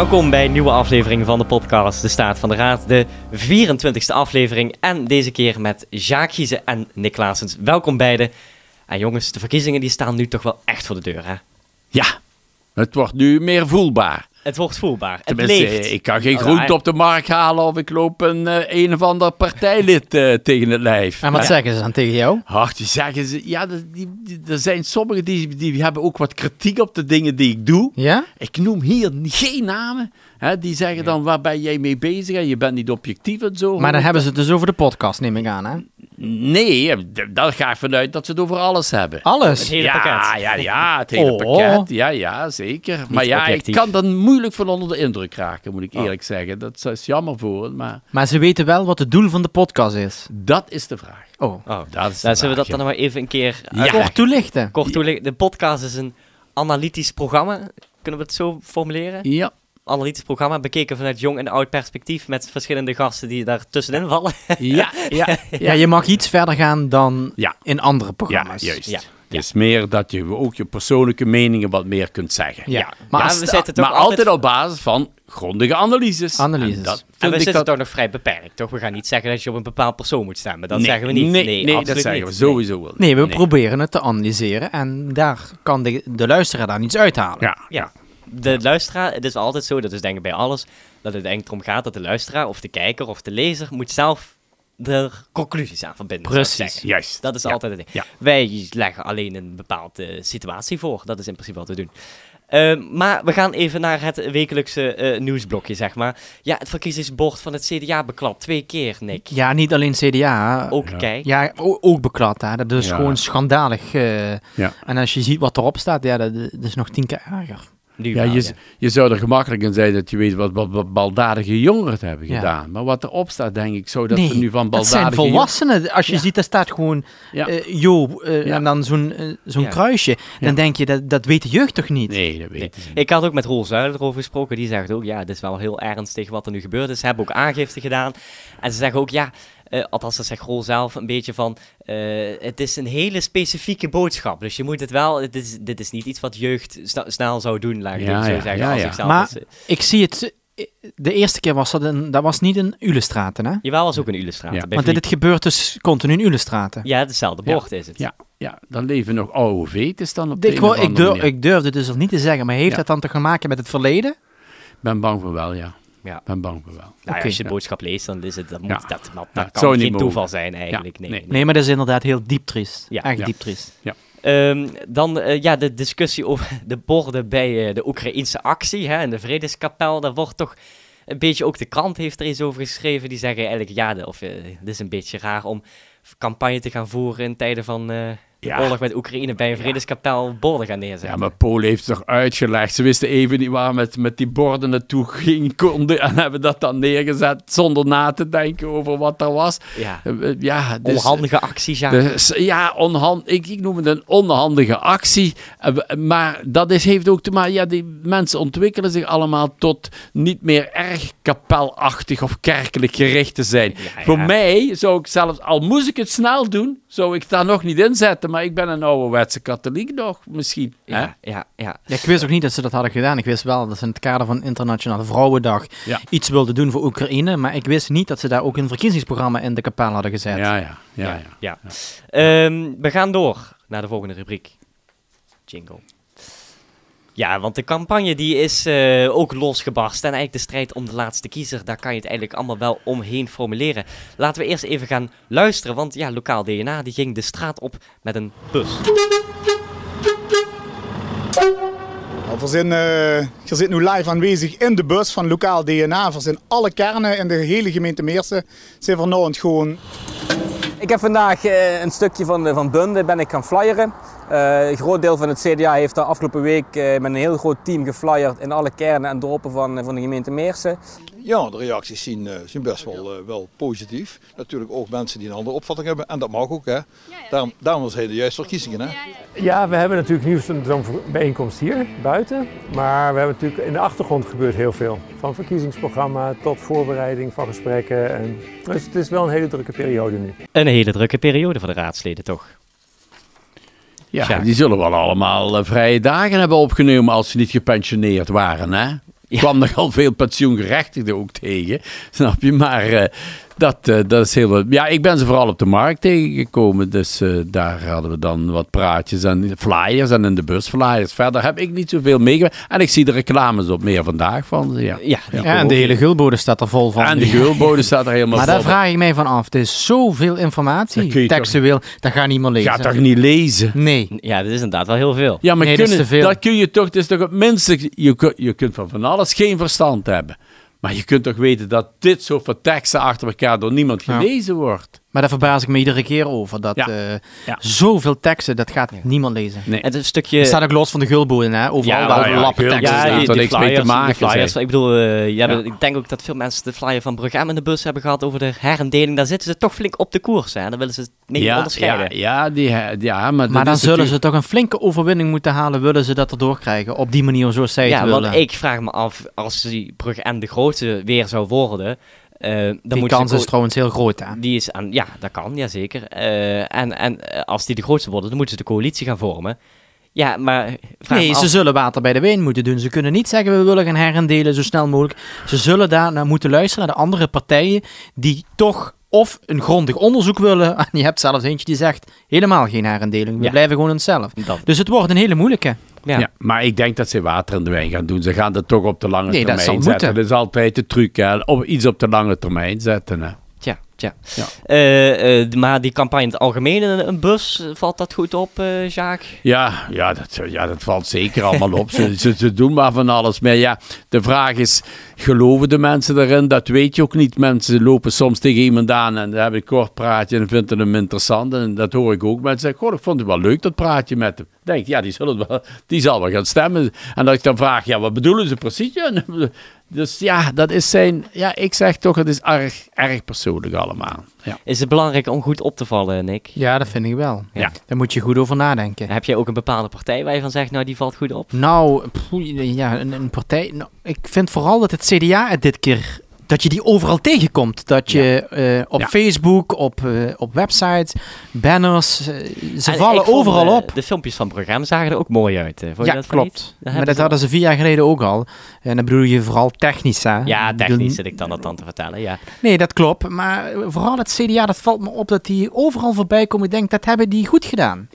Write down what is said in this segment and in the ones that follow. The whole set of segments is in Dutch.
Welkom bij een nieuwe aflevering van de podcast De Staat van de Raad, de 24e aflevering. En deze keer met Jaak Giezen en Nick Klaasens. Welkom beiden. En jongens, de verkiezingen die staan nu toch wel echt voor de deur, hè? Ja, het wordt nu meer voelbaar. Het wordt voelbaar. Het Tenminste, leeft. ik kan geen Oh, groente op de markt halen of ik loop een, eh, een of ander partijlid eh, tegen het lijf. En wat Ja. zeggen ze dan tegen jou? Ach, die zeggen ze, ja, die, die- die- er zijn sommigen die, die hebben ook wat kritiek op de dingen die ik doe. Ja? Ik noem hier geen namen. Hè, die zeggen dan, waar ben jij mee bezig? En je bent niet objectief en zo. Maar dan hebben ze het dus over de podcast, neem ik aan, hè? Nee, daar ga ik vanuit dat ze het over alles hebben. Het Alles. hele ja, pakket. Ja, ja, het hele Oh. pakket. Ja, ja, zeker. maar ja, objectief. ik kan dan moeilijk van onder de indruk raken, moet ik eerlijk zeggen. Dat is jammer voor het, maar Maar ze weten wel wat het doel van de podcast is. dat is de vraag. Oh. Oh, Dat is de nou, zullen we dat ja. dan maar even een keer Ja. uitleggen? Kort toelichten. Kort toelichten. De podcast is een analytisch programma. Kunnen we het zo formuleren? Ja, Analytisch programma, bekeken vanuit jong en oud perspectief met verschillende gasten die daar tussenin vallen. ja, ja, Ja, je mag iets verder gaan dan Ja. in andere ja, programma's. juist. Ja. Het is meer dat je ook je persoonlijke meningen wat meer kunt zeggen. Ja. Ja. Maar als we zetten toch maar altijd altijd- op basis van grondige analyses. Analyses. En dat En we ik zitten dat... toch nog vrij beperkt, toch? We gaan niet zeggen dat je op een bepaald persoon moet stemmen. Dat nee, zeggen we niet. Nee, Nee, nee, dat zeggen we sowieso wel. Nee, we proberen het te analyseren en daar kan de, de luisteraar dan iets uithalen. Ja, Ja, de luisteraar, het is altijd zo, dat is denk ik bij alles, dat het denk erom gaat dat de luisteraar of de kijker of de lezer moet zelf er conclusies aan verbinden. Precies. juist. Dat is Ja. altijd het ding. Ja. Wij leggen alleen een bepaalde situatie voor. Dat is in principe wat we doen. Eh, maar we gaan even naar het wekelijkse eh, nieuwsblokje, zeg maar. Ja, het verkiezingsbord van het CDA beklapt twee keer, Nick. Ja, niet alleen CDA. Ook Ja. kijk. Ja, ook beklad. Hè. Dat is Ja. gewoon schandalig. eh. Ja. En als je ziet wat erop staat, ja, dat, dat is nog tien keer erger. Nu Ja, wel, je, je zou er gemakkelijk in zijn dat je weet wat, wat, wat baldadige jongeren hebben Ja. gedaan. Maar wat erop staat, denk ik zo dat nee, we nu van het baldadige zijn jongeren- volwassenen. Als je Ja. ziet, daar staat gewoon Ja. eh, Jo eh, Ja. en dan zo'n eh, zo'n Ja. kruisje. Dan Ja. denk je, dat, dat weet de jeugd toch niet? Nee, dat weten ze niet. Ik had ook met Roel Zuider erover gesproken. Die zegt ook, ja, het is wel heel ernstig wat er nu gebeurd is. Ze hebben ook aangifte gedaan. En ze zeggen ook, ja, eh, althans dat zegt Roel zelf een beetje van... eh, het is een hele specifieke boodschap. Dus je moet het wel... Het is, dit is niet iets wat jeugd snel zou doen, laat ik Ja, het zo ja, zeggen. ja, als ja. ik zelf Maar- als, eh, Ik zie het... De eerste keer was dat, een, dat was niet in Ulestraten, hè? Jawel, was ook een illustrator. Ja. Want dit gebeurt dus continu in Ulestraten. Ja, hetzelfde Ja. bord is het. Ja, ja, dan leven nog oude vetes dan op de Ik, een ik, durf, ik durfde dus nog niet te zeggen, maar heeft Ja. dat dan te maken met het verleden? ben bang voor wel, ja. Ja. ben bang voor wel. Nou, ja, als je de Ja. boodschap leest, dan is het... Dat, moet, Ja. dat, dat, dat Ja, het kan geen mogen. toeval zijn eigenlijk. Ja, Nee, nee. nee. Nee, maar dat is inderdaad heel diep triest. Ja. Echt Ja. diep triest. Ehm, dan eh, ja, de discussie over de borden bij eh, de Oekraïnse actie hè, in de Vredeskapel. Daar wordt toch een beetje, ook de krant heeft er iets over geschreven. Die zeggen eigenlijk, ja, de, of, eh, het is een beetje raar om campagne te gaan voeren in tijden van eh, Ja. oorlog met Oekraïne bij een Vredeskapel borden gaan neerzetten. Ja, maar Polen heeft het toch uitgelegd. Ze wisten even niet waar met, met die borden naartoe ging konden. En hebben dat dan neergezet zonder na te denken over wat er was. Ja, Eh, eh, Ja, dus, onhandige actie, ja. Dus, ja, onhand, ik, ik noem het een onhandige actie. Eh, Maar dat is, heeft ook te maken... Ja, die mensen ontwikkelen zich allemaal tot niet meer erg kapelachtig of kerkelijk gericht te zijn. Ja, ja. Voor mij zou ik zelfs, al moest ik het snel doen, zou ik daar nog niet in zetten. Maar ik ben een ouderwetse katholiek nog, misschien. hè? Ja, ja, ja. Ja, ik wist ook niet dat ze dat hadden gedaan. Ik wist wel dat ze in het kader van Internationale Vrouwendag Ja. iets wilden doen voor Oekraïne. Maar ik wist niet dat ze daar ook een verkiezingsprogramma in de kapel hadden gezet. Ja, ja, ja. ja. ja. Ehm, we gaan door naar de volgende rubriek. Jingle. Ja, want de campagne die is eh, ook losgebarst. En eigenlijk de strijd om de laatste kiezer, daar kan je het eigenlijk allemaal wel omheen formuleren. Laten we eerst even gaan luisteren, want ja, lokaal DNA die ging de straat op met een bus. We zijn, eh, je zit nu live aanwezig in de bus van lokaal DNA. We zijn alle kernen in de hele gemeente Meersen. Zijn nou het gewoon Ik heb vandaag eh, een stukje van, de- van Bunde ben ik gaan flyeren. Eh, een groot deel van het CDA heeft de afgelopen week eh, met een heel groot team geflyerd in alle kernen en dorpen van, eh, van de gemeente Meersen. Ja, de reacties zien, eh, zien best wel, wel positief. Natuurlijk ook mensen die een andere opvatting hebben. En dat mag ook, hè. Daarom, daarom zijn de juiste verkiezingen, hè. Ja, we hebben natuurlijk nu zo'n zo'n bijeenkomst hier buiten. Maar we hebben natuurlijk in de achtergrond gebeurt heel veel. Van verkiezingsprogramma tot voorbereiding van gesprekken. En, dus het is wel een hele drukke periode nu. Een hele drukke periode voor de raadsleden, toch? Ja, Ja. die zullen wel allemaal eh, vrije dagen hebben opgenomen als ze niet gepensioneerd waren, hè? Ik kwam nogal veel pensioengerechtigden ook tegen, snap je? Maar eh, dat, eh, dat is heel wat. Ja, ik ben ze vooral op de markt tegengekomen. Dus eh, daar hadden we dan wat praatjes en flyers en in de bus flyers. Verder heb ik niet zoveel meegewerkt. En ik zie de reclames op meer vandaag van ze. Ja. Ja, Ja, en de hele gulbode staat er vol van. En de geulbode staat er helemaal maar daar vol. vraag ik mij van af. Het is zoveel informatie. Textueel, dat gaat niemand lezen. Ga toch niet lezen? Nee. ja, dat is inderdaad wel heel veel. Ja, maar Nee, dat is kunnen, te veel. dat kun je toch, het is toch het minste, je, kun- je kunt van van alles geen verstand hebben. Maar je kunt toch weten dat dit soort van teksten achter elkaar door niemand gelezen wordt. Maar daar verbaas ik me iedere keer over. Dat Ja. eh, Ja. zoveel teksten, dat gaat niemand lezen. Nee. Het is een stukje... Het staat ook los van de gulboden, hè? Overal Ja, wel ja, lappen teksten. ja, niks mee te maken, flyers. Ik bedoel, eh, ja, Ja. ik denk ook dat veel mensen de flyer van Brugge in de bus hebben gehad over de herindeling. Daar zitten ze toch flink op de koers. Hè? Daar willen ze het mee ja, onderscheiden. ja, ja, die, ja, maar, Maar dan zullen ze toch een flinke overwinning moeten halen, willen ze dat erdoor krijgen. Op die manier zoals zij het Ja, willen. want ik vraag me af, als die Brugge en de grootste weer zou worden, dan die kans is trouwens heel groot, hè? Die is aan, ja, dat kan, ja zeker. Eh, en en eh, als die de grootste worden, dan moeten ze de coalitie gaan vormen. Ja, maar Nee, ze zullen water bij de wijn moeten doen. Ze kunnen niet zeggen we willen gaan herendelen zo snel mogelijk. Ze zullen daar naar moeten luisteren naar de andere partijen die toch of een grondig onderzoek willen. En je hebt zelfs eentje die zegt helemaal geen herendeling. We Ja. blijven gewoon onszelf. dat, Dus het wordt een hele moeilijke. Ja. Ja. maar ik denk dat ze water in de wijn gaan doen. Ze gaan het toch op de lange Nee, dat termijn zetten. moeten. Dat is altijd de truc, hè. Op, iets op de lange termijn zetten. Hè. Tja. Ja. Eh, eh, maar die campagne in het algemeen, een, een bus, valt dat goed op, eh Jacques? Ja, ja, dat, ja, dat valt zeker allemaal op. Ze, ze, ze doen maar van alles. Maar ja, de vraag is, geloven de mensen erin? Dat weet je ook niet. Mensen lopen soms tegen iemand aan en dan hebben een kort praatje en vinden hem interessant. En dat hoor ik ook. Mensen zeggen, goh, ik vond het wel leuk, dat praatje met hem. Denk, ja, die, zullen wel, die zal wel gaan stemmen. En dat ik dan vraag, ja, wat bedoelen ze precies? Ja, dus ja, dat is zijn... Ja, ik zeg toch, het is erg, erg persoonlijk allemaal. Ja. Is het belangrijk om goed op te vallen, Nick? Ja, dat vind ik wel. Ja. Daar moet je goed over nadenken. Heb jij ook een bepaalde partij waar je van zegt, nou die valt goed op? Nou, ja, een, een partij. Nou, ik vind vooral dat het CDA het dit keer. Dat je die overal tegenkomt. Dat je eh, op Ja. Facebook, op, eh, op websites, banners. eh, ze En vallen vond, overal op. De filmpjes van Brugge zagen er ook mooi uit. je Ja, dat klopt. Dat Maar dat hadden ze vier jaar geleden ook al. En dan bedoel je vooral technisch, hè? Ja, technisch zit ik dan dat dan te vertellen, ja. Nee, dat klopt. Maar vooral het CDA, dat valt me op dat die overal voorbij komen. Ik denk, dat hebben die goed gedaan.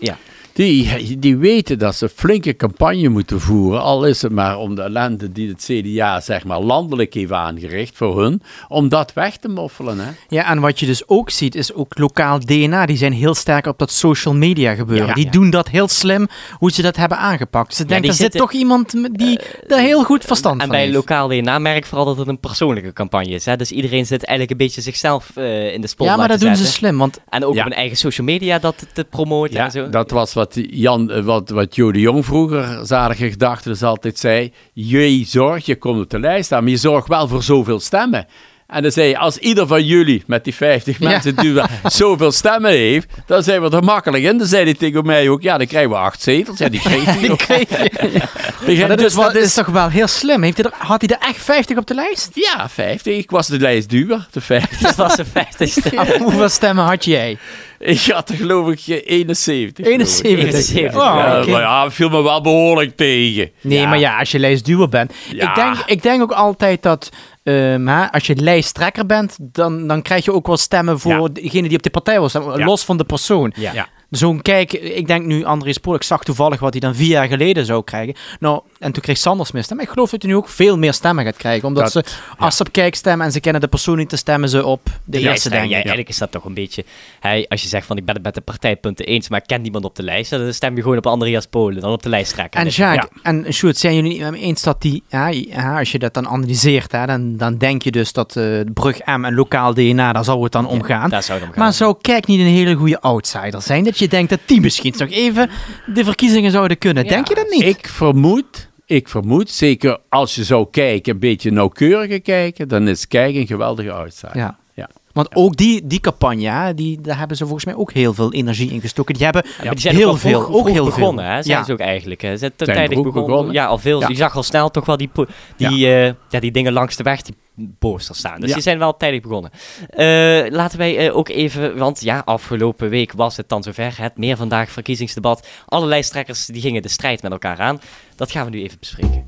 Die, die weten dat ze flinke campagne moeten voeren. Al is het maar om de ellende die het CDA zeg maar, landelijk heeft aangericht voor hun. Om dat weg te moffelen. Hè? Ja, en wat je dus ook ziet, is ook lokaal DNA. Die zijn heel sterk op dat social media gebeuren. Ja. die Ja. doen dat heel slim, hoe ze dat hebben aangepakt. Dus ik denk, die er zit toch iemand die daar heel goed verstand En van bij heeft. lokaal DNA merk ik vooral dat het een persoonlijke campagne is. Hè? Dus iedereen zit eigenlijk een beetje zichzelf eh, in de spotlight ja, maar dat doen ze slim. Want En ook Ja. op hun eigen social media dat te promoten en zo. dat was wat, Jan, eh, wat, wat Jo Jong vroeger, zalige gedachte, dus altijd zei. Je zorg, je komt op de lijst staan, maar je zorgt wel voor zoveel stemmen. En dan zei je, als ieder van jullie met die 50 Ja. mensen die wel zoveel stemmen heeft, dan zijn we er makkelijk in. Dan zei hij tegen mij ook, ja, dan krijgen we acht zetels. Ja, die kreeg hij dat, is, Dus wel- dat is toch wel heel slim. Heeft hij er, had hij er echt 50 op de lijst? Ja, 50. Ik was de lijstduwer, de 50. Dat was de 50ste. Hoeveel stemmen had jij? Ik had er geloof ik eh, 71. geloof ik. 71. 71. Oh, Ja, maar ja, viel me wel behoorlijk tegen. Nee, Ja. maar ja, als je lijstduwer bent. Ja. Ik, denk, ik denk ook altijd dat ehm, hè, als je lijsttrekker bent, dan, dan krijg je ook wel stemmen voor Ja. degene die op de partij wil stemmen, Ja. los van de persoon. Ja. Ja. Zo'n kijk, ik denk nu André Spoor, ik zag toevallig wat hij dan vier jaar geleden zou krijgen. Nou, en toen kreeg Sanders meer stemmen. Ik geloof dat hij nu ook veel meer stemmen gaat krijgen. Omdat Dat- ze, als ze op kijk stemmen en ze kennen de persoon niet, te stemmen ze op de Ja, eerste, ja, denk ik. Eigenlijk is dat toch een beetje... Hij, als je zegt van ik ben het met de partijpunten eens, maar ik ken niemand op de lijst, dan stem je gewoon op Andreas Polen, dan op de lijst trekken. En Jacques en Sjoerd, zijn jullie niet met me eens dat die, ja, ja, als je dat dan analyseert, hè, dan, dan denk je dus dat eh Brug M en lokaal DNA, daar zou het dan om gaan. Daar zou het. Maar zou Kijk niet een hele goede outsider zijn? Dat je denkt dat die misschien nog even de verkiezingen zouden kunnen. Ja, denk je dat niet? Ik vermoed, ik vermoed, zeker als je zou kijken, een beetje nauwkeuriger kijken, dan is Kijk een geweldige outsider. Ja. Ja. Want ook die, die campagne, die, daar hebben ze volgens mij ook heel veel energie in gestoken. Die hebben Ja, die zijn heel ook veel, vroeg, ook vroeg heel begonnen, veel. hè? Zijn Ja. ze ook eigenlijk. Hè? Ze zijn tijdig begonnen. begonnen. Ja, al veel. Ja. Je zag al snel toch wel die, die, eh, ja, die dingen langs de weg, die posters staan. Dus die zijn wel tijdig begonnen. Eh, laten wij eh, ook even, want ja, afgelopen week was het dan zover. Het meer vandaag verkiezingsdebat. Alle lijsttrekkers die gingen de strijd met elkaar aan. Dat gaan we nu even bespreken.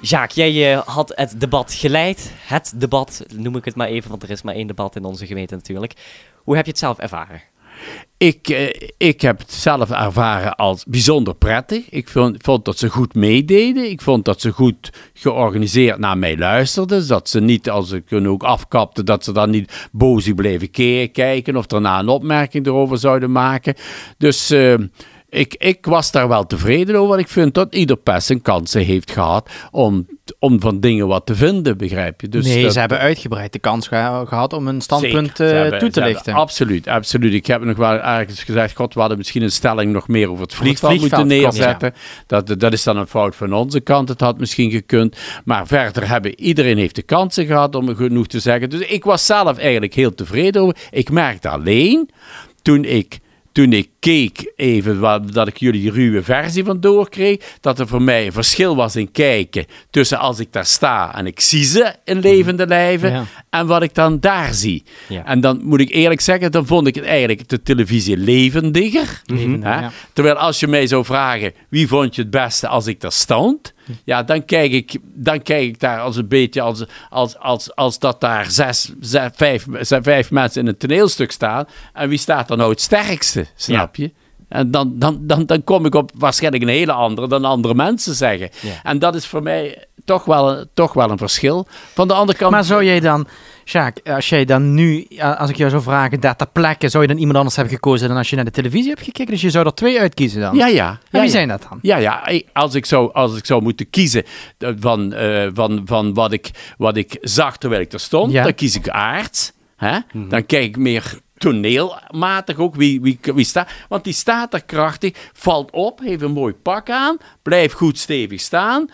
Jaak, jij eh, had het debat geleid. Het debat, noem ik het maar even, want er is maar één debat in onze gemeente natuurlijk. Hoe heb je het zelf ervaren? Ik, eh, ik heb het zelf ervaren als bijzonder prettig. Ik vond, vond dat ze goed meededen. Ik vond dat ze goed georganiseerd naar mij luisterden. Dat ze niet, als ik hun ook afkapte, dat ze dan niet boos bleven ke- kijken of daarna een opmerking erover zouden maken. Dus eh, ik, ik was daar wel tevreden over. Ik vind dat ieder pers zijn kansen heeft gehad om, om van dingen wat te vinden, begrijp je? Dus nee, dat- ze hebben uitgebreid de kans geha- gehad om een standpunt Zeker. Eh, hebben- toe te lichten. Absoluut, absoluut. Ik heb nog wel ergens gezegd, god, we hadden misschien een stelling nog meer over het vliegveld, moeten klopt, neerzetten. Dat, dat is dan een fout van onze kant. Het had misschien gekund. Maar verder hebben iedereen heeft de kansen gehad om genoeg te zeggen. Dus ik was zelf eigenlijk heel tevreden over. Ik merkte alleen, toen ik toen ik keek even wat, dat ik jullie die ruwe versie van doorkreeg, dat er voor mij een verschil was in kijken tussen als ik daar sta en ik zie ze in levende lijven Ja. en wat ik dan daar zie. Ja. En dan moet ik eerlijk zeggen, dan vond ik het eigenlijk de televisie levendiger. Levende, Hè? ja. Terwijl als je mij zou vragen, wie vond je het beste als ik daar stond? Ja, dan kijk ik, dan kijk ik daar als een beetje als, als, als, als dat daar zes, zes, vijf, zes, vijf mensen in een toneelstuk staan. En wie staat dan nou het sterkste, snap je? En dan, dan, dan, dan kom ik op waarschijnlijk een hele andere dan andere mensen zeggen. Ja. En dat is voor mij toch wel, een- toch wel een verschil. Van de andere kant... Maar zou jij dan, Sjaak, als jij dan nu, als ik jou zou vragen, daar ter plekke, zou je dan iemand anders hebben gekozen dan als je naar de televisie hebt gekeken? Dus je zou er twee uitkiezen dan? Ja, ja. En ja, wie ja. zijn dat dan? Ja, ja. Als ik zou, als ik zou moeten kiezen eh, van, eh, van, van wat, ik, wat ik zag terwijl ik er stond, Ja. dan kies ik aards. Hè? Dan kijk ik meer toneelmatig ook wie, wie, wie staat. Want die staat er krachtig, valt op, heeft een mooi pak aan, blijft goed stevig staan,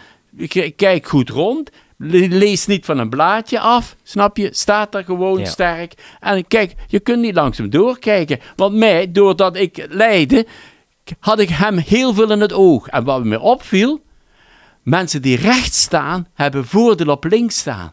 kijk goed rond. Le- Lees niet van een blaadje af, snap je? Staat er gewoon Ja. sterk. En kijk, je kunt niet langzaam doorkijken. Want mij, doordat ik leidde, had ik hem heel veel in het oog. En wat me opviel, mensen die rechts staan, hebben voordeel op links staan.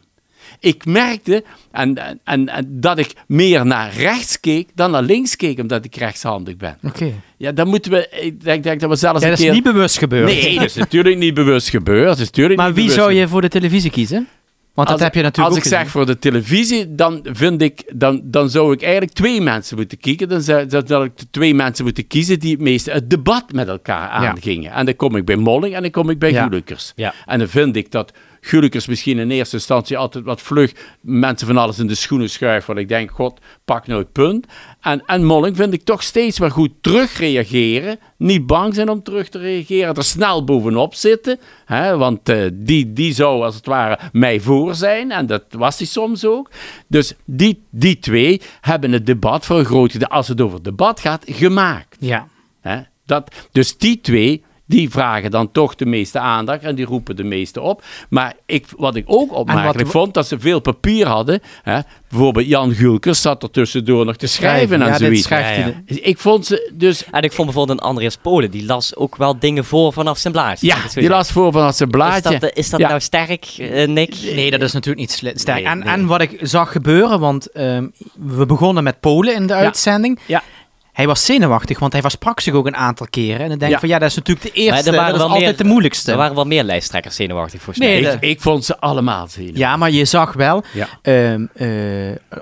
Ik merkte en, en, en, en dat ik meer naar rechts keek dan naar links keek, omdat ik rechtshandig ben. Oké. Ja, dan moeten we, ik denk, denk dat we zelfs Ja, dat is keer... niet bewust gebeurd. Nee, dat is natuurlijk niet bewust gebeurd. Dat is natuurlijk maar niet wie zou je voor de televisie kiezen? Want dat als, heb je natuurlijk Als ik zeg voor de televisie, dan vind ik, dan, dan zou ik eigenlijk twee mensen moeten kiezen. Dan zou, dan zou ik de twee mensen moeten kiezen die het meeste het debat met elkaar aangingen. En dan kom ik bij Molling en dan kom ik bij Ja. Gulikers. Ja. En dan vind ik dat Gulikers misschien in eerste instantie altijd wat vlug mensen van alles in de schoenen schuift. Want ik denk, god, pak nou het punt. En, en Molling vind ik toch steeds wel goed terugreageren. Niet bang zijn om terug te reageren. Er snel bovenop zitten. Hè, want eh, die, die zou als het ware mij voor zijn. En dat was hij soms ook. Dus die, die twee hebben het debat voor een groot gedeelte, als het over het debat gaat, gemaakt. Ja. Hè? Dat, dus die twee, die vragen dan toch de meeste aandacht en die roepen de meeste op. Maar ik, wat ik ook opmerkelijk vond, dat ze veel papier hadden. Hè? Bijvoorbeeld Jan Gulkers zat er tussendoor nog te schrijven en ja, zoiets. Ja, de- Ik vond ze dus... En ik vond bijvoorbeeld een Andreas Polen, die las ook wel dingen voor vanaf zijn blaadje. Ja, die las voor van zijn blaadje. Is dat, is dat Ja. nou sterk, eh, Nick? Nee, dat is natuurlijk niet sterk. Nee, en, nee. en wat ik zag gebeuren, want ehm, we begonnen met Polen in de uitzending. Ja. Hij was zenuwachtig, want hij was zich ook een aantal keren. En dan denk ik Ja. van ja, dat is natuurlijk de Maar er eerste. waren Dat is altijd meer- de moeilijkste. Er waren wel meer lijsttrekkers zenuwachtig volgens Nee, mij. dat- ik, ik vond ze allemaal zenuwachtig. Ja, maar je zag wel, Ja. ehm, eh,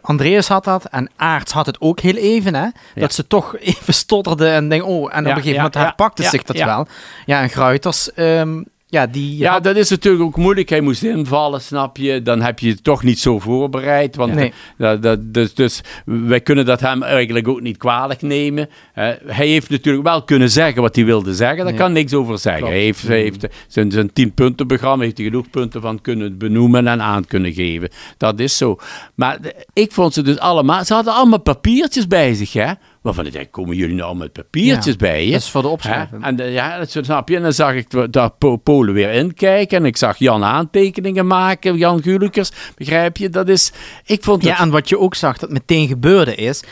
Andreas had dat en Aarts had het ook heel even, hè? Dat ze toch even stotterden en denken, oh, en op een gegeven moment ja, herpakte ja, zich dat ja. wel. Ja, en Gruiters, ehm, ja, die Ja, had- dat is natuurlijk ook moeilijk. Hij moest invallen, snap je. Dan heb je het toch niet zo voorbereid. Want Nee. dat, dat, dus, dus wij kunnen dat hem eigenlijk ook niet kwalijk nemen. Hij heeft natuurlijk wel kunnen zeggen wat hij wilde zeggen. Daar Ja. kan niks over zeggen. Klopt. Hij heeft, hij heeft zijn, zijn tien punten programma, heeft hij genoeg punten van kunnen benoemen en aan kunnen geven. Dat is zo. Maar ik vond ze dus allemaal, ze hadden allemaal papiertjes bij zich, hè. Waarvan ik denk, komen jullie nou met papiertjes Ja, bij je? dat is voor de opschrijving. En de, ja, dat snap je. En dan zag ik daar Po- Polen weer inkijken. En ik zag Jan aantekeningen maken. Jan Gulikers. Begrijp je? Dat is... Ik vond het... Ja, en wat je ook zag dat meteen gebeurde is.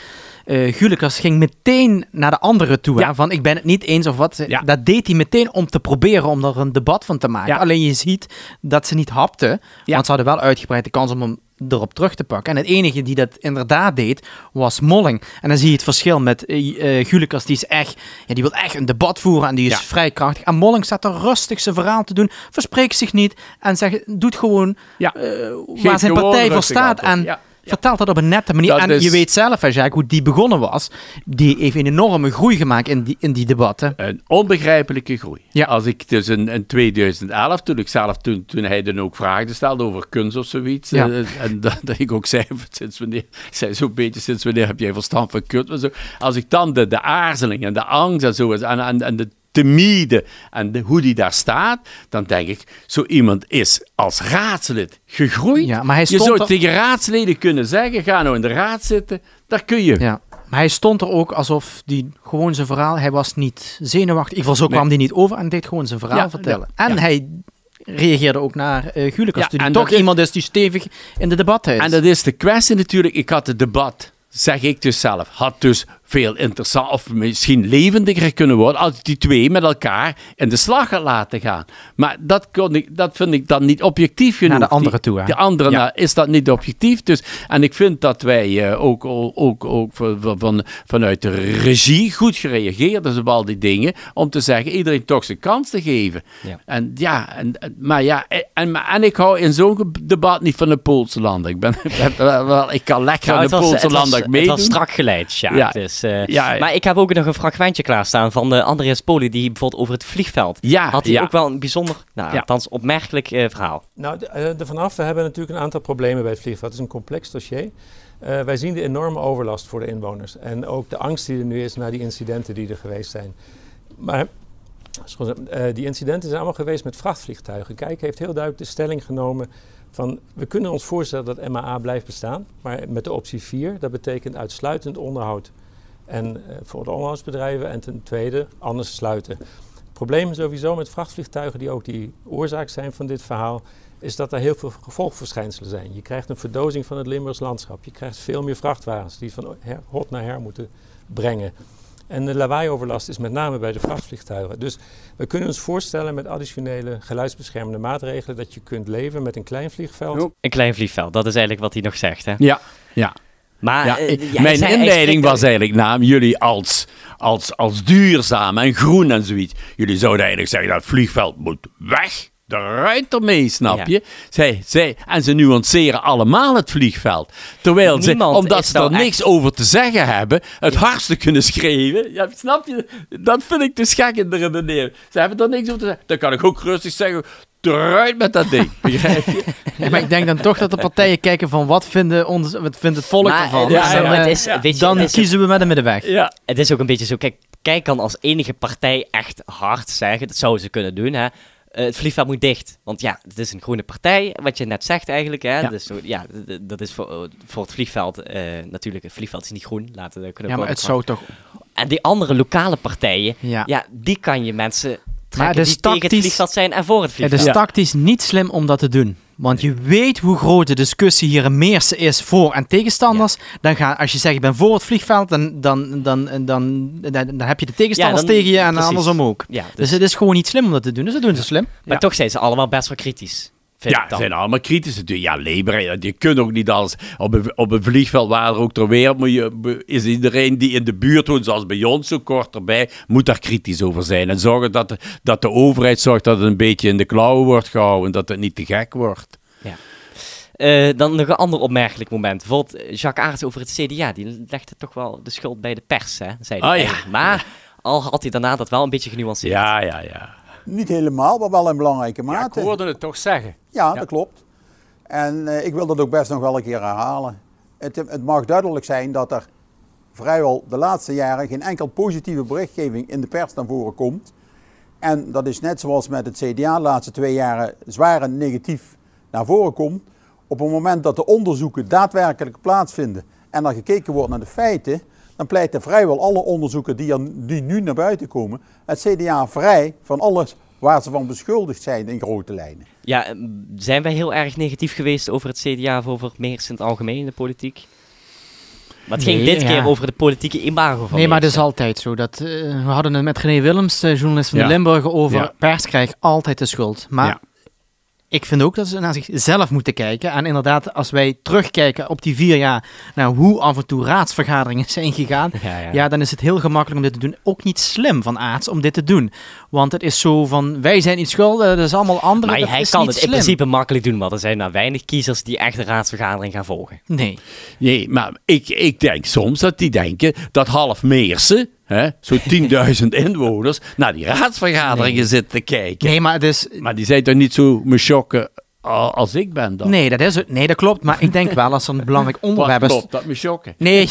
Eh Gulikas ging meteen naar de anderen toe. hè, Ja. van ik ben het niet eens of wat. Ja. Dat deed hij meteen om te proberen om er een debat van te maken. Ja. Alleen je ziet dat ze niet hapten. Ja. Want ze hadden wel uitgebreid de kans om hem erop terug te pakken. En het enige die dat inderdaad deed, was Molling. En dan zie je het verschil met eh eh, Gulikas. Die is echt, ja, die wil echt een debat voeren en die is Ja. vrij krachtig. En Molling staat er rustig zijn verhaal te doen, verspreekt zich niet en zegt, doet gewoon Ja. waar zijn partij voor staat. En Ja. Vertelt dat op een nette manier. Dat en is- je weet zelf, Jacques, hoe die begonnen was. Die heeft een enorme groei gemaakt in die, in die debatten. Een onbegrijpelijke groei. Ja. Als ik dus in, in 2011, toen ik zelf, toen, toen hij dan ook vragen stelde over kunst of zoiets, Ja. eh, en dat, dat ik ook zei, sinds wanneer, zei zo'n beetje, sinds wanneer heb jij verstand van kunst? zo. Als ik dan de, de aarzeling en de angst en zo, en, en, en de timide en de, hoe die daar staat, dan denk ik, zo iemand is als raadslid gegroeid. Ja, maar hij je stond zou er- tegen raadsleden kunnen zeggen, ga nou in de raad zitten, daar kun je. Ja. Maar hij stond er ook alsof die gewoon zijn verhaal, hij was niet zenuwachtig. In ieder geval zo kwam hij niet over en deed gewoon zijn verhaal Ja, vertellen. ja, en hij reageerde ook naar eh Gulikas, Ja, die en toch is- iemand is die stevig in de debatten is. En dat is de kwestie natuurlijk. Ik had het debat, zeg ik dus zelf, had dus veel interessant of misschien levendiger kunnen worden als die twee met elkaar in de slag had laten gaan. Maar dat, kon ik, dat vind ik dan niet objectief genoeg. Naar de andere toe, hè? De andere Ja. is dat niet objectief. Dus, en ik vind dat wij eh, ook, ook, ook van, van- van, vanuit de regie goed gereageerd hebben op al die dingen. Om te zeggen, iedereen toch zijn kans te geven. Ja. En ja, en, en- maar ja, en, maar- en ik hou in zo'n debat niet van de Poolse landen. Ik, ben, ik kan lekker aan de het, Poolse het, landen het meedoen. was strak geleid, ja. Ja. Dus, eh, Ja, ja. Maar ik heb ook nog een fragmentje klaarstaan van de Andreas Poli, die bijvoorbeeld over het vliegveld. Ja, Had hij ja. ook wel een bijzonder, nou, Ja. althans opmerkelijk eh, verhaal. Nou, eh, er vanaf, we hebben natuurlijk een aantal problemen bij het vliegveld. Het is een complex dossier. Eh, wij zien de enorme overlast voor de inwoners. En ook de angst die er nu is na die incidenten die er geweest zijn. Maar eh, die incidenten zijn allemaal geweest met vrachtvliegtuigen. Kijk heeft heel duidelijk de stelling genomen van... we kunnen ons voorstellen dat MAA blijft bestaan. Maar met de optie 4, dat betekent uitsluitend onderhoud. En eh, voor de onderhoudsbedrijven. En ten tweede, anders sluiten. Het probleem sowieso met vrachtvliegtuigen, die ook die oorzaak zijn van dit verhaal, is dat er heel veel gevolgverschijnselen zijn. Je krijgt een verdozing van het Limburgs landschap. Je krijgt veel meer vrachtwagens die van her, hot naar her moeten brengen. En de lawaaioverlast is met name bij de vrachtvliegtuigen. Dus we kunnen ons voorstellen met additionele geluidsbeschermende maatregelen dat je kunt leven met een klein vliegveld. Een klein vliegveld, dat is eigenlijk wat hij nog zegt. Hè? Ja, ja. Maar ja, eh, ik- mijn inleiding was eigenlijk naam jullie als, als, als duurzaam en groen en zoiets. Jullie zouden eigenlijk zeggen dat het vliegveld moet weg. Eruit ermee, snap Ja. je? Zij, zij, en ze nuanceren allemaal het vliegveld. Terwijl ze, omdat ze er nou echt- niks over te zeggen hebben, het hardste kunnen schreeuwen. Ja, snap je? Dat vind ik dus gek in de redenering. Ze hebben er niks over te zeggen. Dan kan ik ook rustig zeggen, eruit met dat ding. Begrijp je? Ja, maar ik denk dan toch dat de partijen kijken van wat, vinden ons, wat vindt het volk Maar, ervan. Ja, dan, ja, maar het is, weet je, dan ook- kiezen we met een middenweg. Ja. Het is ook een beetje zo, kijk, kijk kan als enige partij echt hard zeggen, dat zouden ze kunnen doen, hè. Eh, het vliegveld moet dicht. Want ja, het is een groene partij, wat je net zegt eigenlijk. Hè? Ja. Dus, zo- ja, dat is voor, voor het vliegveld eh, natuurlijk. Het vliegveld is niet groen. Laten we kunnen Ja, maar het zou toch... En die andere lokale partijen, Ja. ja, die kan je mensen trekken het is die tegen het vliegveld zijn en voor het Het vliegveld. is Ja. tactisch niet slim om dat te doen. Want je weet hoe groot de discussie hier een meerste is voor en tegenstanders. Dan ga, als je zegt, ik ben voor het vliegveld, dan, dan, dan, dan, dan, dan, heb je de tegenstanders Ja, dan- tegen je en precies. andersom ook. Ja, dus, Dus het is gewoon niet slim om dat te doen. Dus dat doen ze slim. maar toch zijn ze allemaal best wel kritisch. Ja, ze zijn allemaal kritisch natuurlijk. Ja, Labour, je kunt ook niet als... Op een, op een vliegveld waar er ook ter wereld moet je, is iedereen die in de buurt woont, zoals bij ons, zo kort erbij, moet daar kritisch over zijn. En zorgen dat de, dat de overheid zorgt dat het een beetje in de klauwen wordt gehouden, dat het niet te gek wordt. Eh, dan nog een ander opmerkelijk moment. Bijvoorbeeld eh, Jacques Aerts over het CDA. Die legde toch wel de schuld bij de pers, hè? Zei hij ja. eigenlijk. Maar al had hij daarna dat wel een beetje genuanceerd. Ja, ja, ja. Niet helemaal, maar wel in belangrijke ja ik mate. hoorde het toch zeggen. Ja, Ja. dat klopt. En eh, ik wil dat ook best nog wel een keer herhalen. Het, het mag duidelijk zijn dat er vrijwel de laatste jaren geen enkel positieve berichtgeving in de pers naar voren komt. En dat is net zoals met het CDA de laatste twee jaren zwaar en negatief naar voren komt. Op het moment dat de onderzoeken daadwerkelijk plaatsvinden en er gekeken wordt naar de feiten, dan pleiten vrijwel alle onderzoeken die, er, die nu naar buiten komen, het CDA vrij van alles waar ze van beschuldigd zijn in grote lijnen. Ja, eh, zijn wij heel erg negatief geweest over het CDA of over het Meers in het algemeen in de politiek? Maar het ging Nee, dit ja. keer over de politieke imago van Nee, maar het is altijd zo. Dat, eh, we hadden het met René Willems, eh, journalist van Ja. de Limburger, over Ja. pers krijgt altijd de schuld. Maar Ja. Ik vind ook dat ze naar zichzelf moeten kijken. En inderdaad, als wij terugkijken op die vier jaar, naar hoe af en toe raadsvergaderingen zijn gegaan, Ja, ja. ja, dan is het heel gemakkelijk om dit te doen. Ook niet slim van Aarts om dit te doen. Want het is zo van, wij zijn niet schuldig, dat is allemaal anderen. Maar dat hij is kan niet het in principe makkelijk doen, want er zijn nou weinig kiezers die echt de raadsvergadering gaan volgen. Nee. Nee, maar ik, ik denk soms dat die denken dat half Meersen, zo'n 10.000 inwoners, naar die raadsvergaderingen zitten te kijken. Nee, maar. Maar die zijn toch niet zo me als ik ben dan? Nee, dat is het. Nee, dat klopt. Maar ik denk wel als er een belangrijk onderwerp is. klopt, dat me schokken. Nee,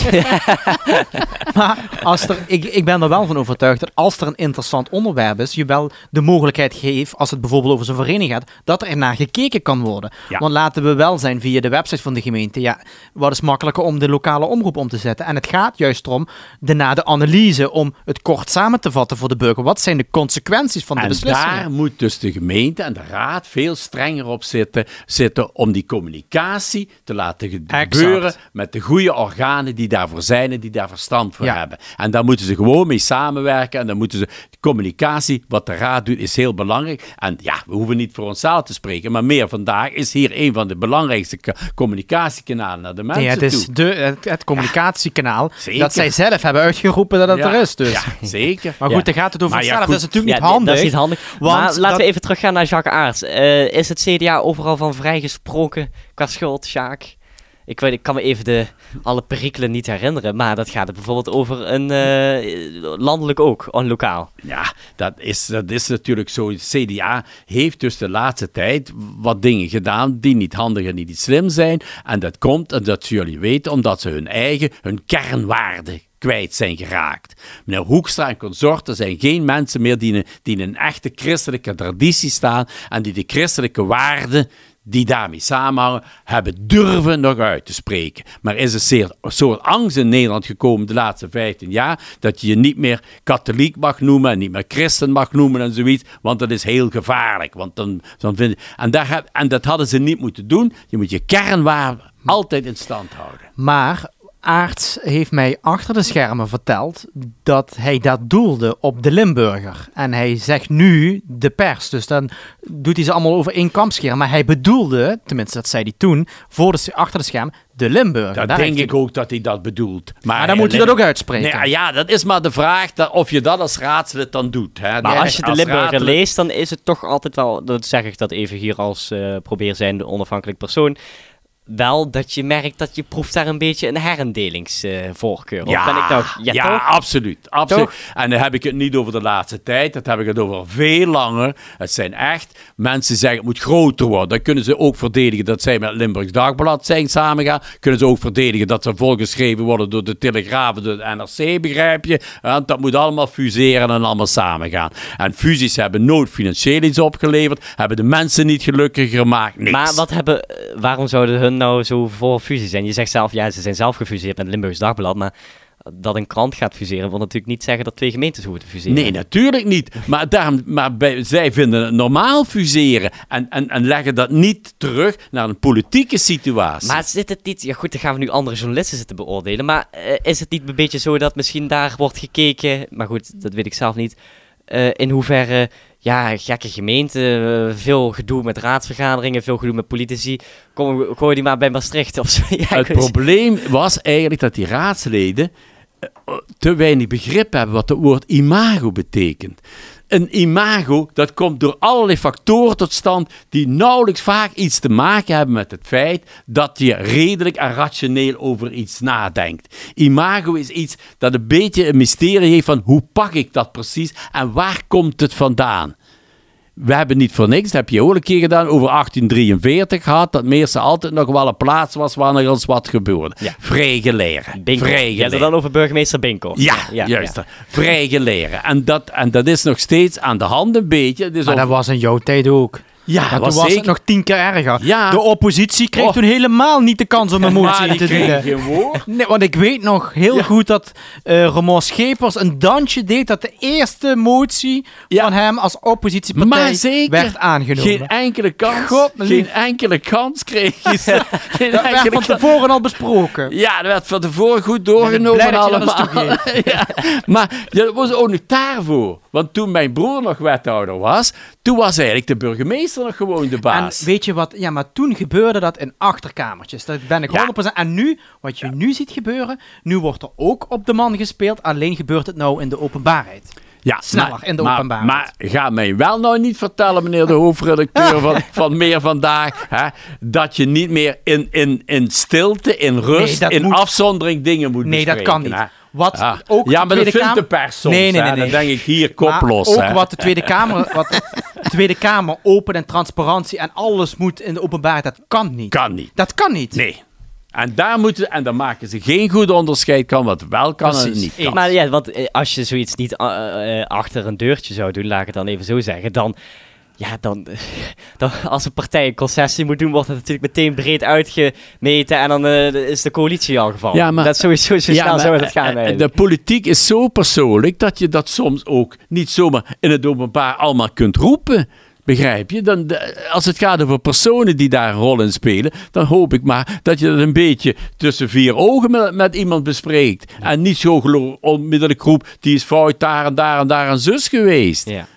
maar als er, ik, ik ben er wel van overtuigd dat als er een interessant onderwerp is, je wel de mogelijkheid geeft, als het bijvoorbeeld over zo'n vereniging gaat, dat er naar gekeken kan worden. Ja. Want laten we wel zijn via de website van de gemeente, ja, wat is makkelijker om de lokale omroep om te zetten. En het gaat juist erom, de, na de analyse, om het kort samen te vatten voor de burger. Wat zijn de consequenties van de En beslissingen? daar moet dus de gemeente en de raad veel strenger op zitten, zitten om die communicatie te laten Exact. gebeuren met de goede organen die daarvoor zijn en die daar verstand voor Ja. hebben. En daar moeten ze gewoon mee samenwerken en dan moeten ze communicatie, wat de raad doet, is heel belangrijk. En ja, we hoeven niet voor onszelf te spreken, maar meer vandaag is hier een van de belangrijkste ka- communicatiekanalen naar de mensen Nee, het is toe. de, het, het communicatiekanaal dat zij zelf hebben uitgeroepen dat het Ja, er is. Dus. Ja, zeker. Maar goed, Ja. dan gaat het over ja, zichzelf. Dat is natuurlijk Ja, niet handig. Dat is niet handig. want maar laten dat- we even teruggaan naar Jacques Aerts. Eh, is het CDA overal van vrijgesproken qua schuld, Sjaak? Ik, weet, ik kan me even de, alle perikelen niet herinneren, maar dat gaat het bijvoorbeeld over een eh, landelijk ook, en lokaal. Ja, dat is, dat is natuurlijk zo. CDA heeft dus de laatste tijd wat dingen gedaan die niet handig en niet slim zijn. En dat komt, en dat jullie weten, omdat ze hun eigen, hun kernwaarden kwijt zijn geraakt. Meneer Hoekstra en consorten zijn geen mensen meer die die in een echte christelijke traditie staan en die de christelijke waarden die daarmee samenhangen, hebben durven nog uit te spreken. Maar is een zeer- soort angst in Nederland gekomen de laatste 15 jaar, dat je je niet meer katholiek mag noemen en niet meer christen mag noemen en zoiets, want dat is heel gevaarlijk. Want dan, dan vind, en, en dat hadden ze niet moeten doen. Je moet je kernwaarden altijd in stand houden. Maar Aarts heeft mij achter de schermen verteld dat hij dat doelde op de Limburger. En hij zegt nu de pers. Dus dan doet hij ze allemaal over één kam scheren. Maar hij bedoelde, tenminste dat zei hij toen, voor de, achter de scherm, de Limburger. Dat Daar denk ik hij- ook dat hij dat bedoelt. Maar, Maar dan moet hij dat ook uitspreken. Nee, ja, dat is maar de vraag dat, of je dat als raadslid dan doet. Hè. Maar Nee, als je de Limburger raadslid- leest, dan is het toch altijd wel, dat zeg ik dat even hier als eh probeer zijnde onafhankelijk persoon, wel dat je merkt dat je proeft daar een beetje een herendelingsvoorkeur. Ja, ben ik nou, ja, absoluut. absoluut. Toch? En dan heb ik het niet over de laatste tijd, dat heb ik het over veel langer. Het zijn echt mensen zeggen het moet groter worden. Dan kunnen ze ook verdedigen dat zij met Limburgs Dagblad zijn samengaan. Kunnen ze ook verdedigen dat ze volgeschreven worden door de Telegraaf en door de NRC, begrijp je? Want dat moet allemaal fuseren en allemaal samengaan. En fusies hebben nooit financieel iets opgeleverd, hebben de mensen niet gelukkiger gemaakt, niks. Maar wat hebben, waarom zouden hun nou zo voor fusie zijn? Je zegt zelf, ja, ze zijn zelf gefuseerd met Limburgs Dagblad, maar dat een krant gaat fuseren wil natuurlijk niet zeggen dat twee gemeentes hoeven te fuseren. Nee, natuurlijk niet. Maar, daarom, maar bij, zij vinden het normaal fuseren en, en, en leggen dat niet terug naar een politieke situatie. Maar zit het niet, ja goed, dan gaan we nu andere journalisten zitten beoordelen, maar eh, is het niet een beetje zo dat misschien daar wordt gekeken, maar goed, dat weet ik zelf niet, eh, in hoeverre, ja, gekke gemeente, eh, veel gedoe met raadsvergaderingen, veel gedoe met politici, kom, gooi die maar bij Maastricht of zo. Ja, het probleem was eigenlijk dat die raadsleden eh, te weinig begrip hebben wat het woord imago betekent. Een imago, dat komt door allerlei factoren tot stand die nauwelijks vaak iets te maken hebben met het feit dat je redelijk en rationeel over iets nadenkt. Imago is iets dat een beetje een mysterie heeft van hoe pak ik dat precies en waar komt het vandaan. We hebben niet voor niks, dat heb je ook een keer gedaan, over 1843 gehad, dat Meersen altijd nog wel een plaats was waar er eens wat gebeurde. Ja. Vrije leren. Binko. Je hebt het leren. dan over burgemeester Binko. Ja, juist. Vrije leren. En dat, en dat is nog steeds aan de hand een beetje. Is Maar over- dat was in jouw tijd ook. Ja, Maar toen was was het nog tien keer erger. Ja. De oppositie kreeg Oh. toen helemaal niet de kans om een motie Maar in te woord. Nee, want ik weet nog heel Ja. goed dat Ramon Schepers een dansje deed dat de eerste motie Ja. van hem als oppositiepartij zeker. werd aangenomen. Geen enkele kans. God, geen enkele kans kreeg je. Geen dat werd van kans. tevoren al besproken. Ja, dat werd van tevoren goed doorgenomen dat dat allemaal. ja. Maar ja, dat was ook nog daarvoor. Want toen mijn broer nog wethouder was, toen was eigenlijk de burgemeester nog gewoon de En baas. weet je wat? Ja, maar toen gebeurde dat in achterkamertjes. Dat ben ik Ja. 100%. En nu, wat je nu ziet gebeuren, nu wordt er ook op de man gespeeld. Alleen gebeurt het nou in de openbaarheid. ja, sneller maar- in de maar, openbaarheid. Maar ga mij wel nou niet vertellen, meneer de hoofdredacteur van, van Meer Vandaag, hè, dat je niet meer in, in, in stilte, in rust, dat in moet- afzondering dingen moet Nee, dat bespreken. kan niet. hè. Wat Ja, ook ja de maar dat Tweede vindt de Kamer- pers soms. Nee, nee, nee. Dan denk ik hier, kop Maar los. ook hè. wat de Tweede Kamer, wat de Tweede Kamer open en transparantie en alles moet in de openbaarheid, dat kan niet. Kan niet. Dat kan niet. Nee. En daar, moeten, en daar maken ze geen goed onderscheid kan wat wel kan en Precies. niet kan. Maar ja, want eh, als je zoiets niet eh, eh, achter een deurtje zou doen, laat ik het dan even zo zeggen, dan... Ja, dan, dan als een partij een concessie moet doen, wordt het natuurlijk meteen breed uitgemeten en dan eh, is de coalitie al gevallen. Ja, maar- dat is sowieso zo snel maar, zou het eh, gaan eh, eigenlijk. De politiek is zo persoonlijk dat je dat soms ook niet zomaar in het openbaar allemaal kunt roepen. Begrijp je? Dan, als het gaat over personen die daar een rol in spelen, dan hoop ik maar dat je dat een beetje tussen vier ogen met, met iemand bespreekt. En niet zo onmiddellijk roept, die is fout daar en daar en daar een zus geweest. Ja.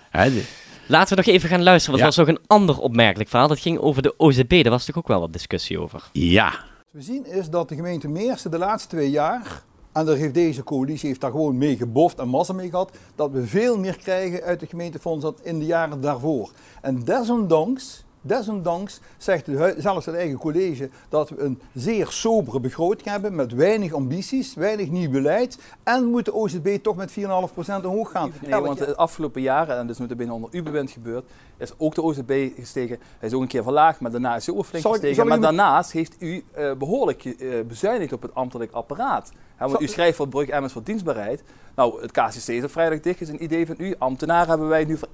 Laten we nog even gaan luisteren, want Ja. er was ook een ander opmerkelijk verhaal. Dat ging over de OZB, daar was natuurlijk ook wel wat discussie over. ja. We zien is dat de gemeente Meersen de laatste twee jaar, en daar heeft deze coalitie heeft daar gewoon mee geboft en massa mee gehad, dat we veel meer krijgen uit de gemeentefonds dan in de jaren daarvoor. En desondanks, desondanks zegt de hui- zelfs het eigen college dat we een zeer sobere begroting hebben met weinig ambities, weinig nieuw beleid en moet de OZB toch met 4,5% omhoog gaan. Nee, want de afgelopen jaren, en dus nu binnen onder uw bewind gebeurd, is ook de OZB gestegen. Hij is ook een keer verlaagd, maar daarna is hij ook flink Zal gestegen. ik maar daarnaast heeft u eh, behoorlijk eh, bezuinigd op het ambtelijk apparaat. Hè, want u schrijft voor Brug Emmers voor dienstbaarheid. Nou, het KCC is op vrijdag dicht, is een idee van u. Ambtenaren hebben wij nu voor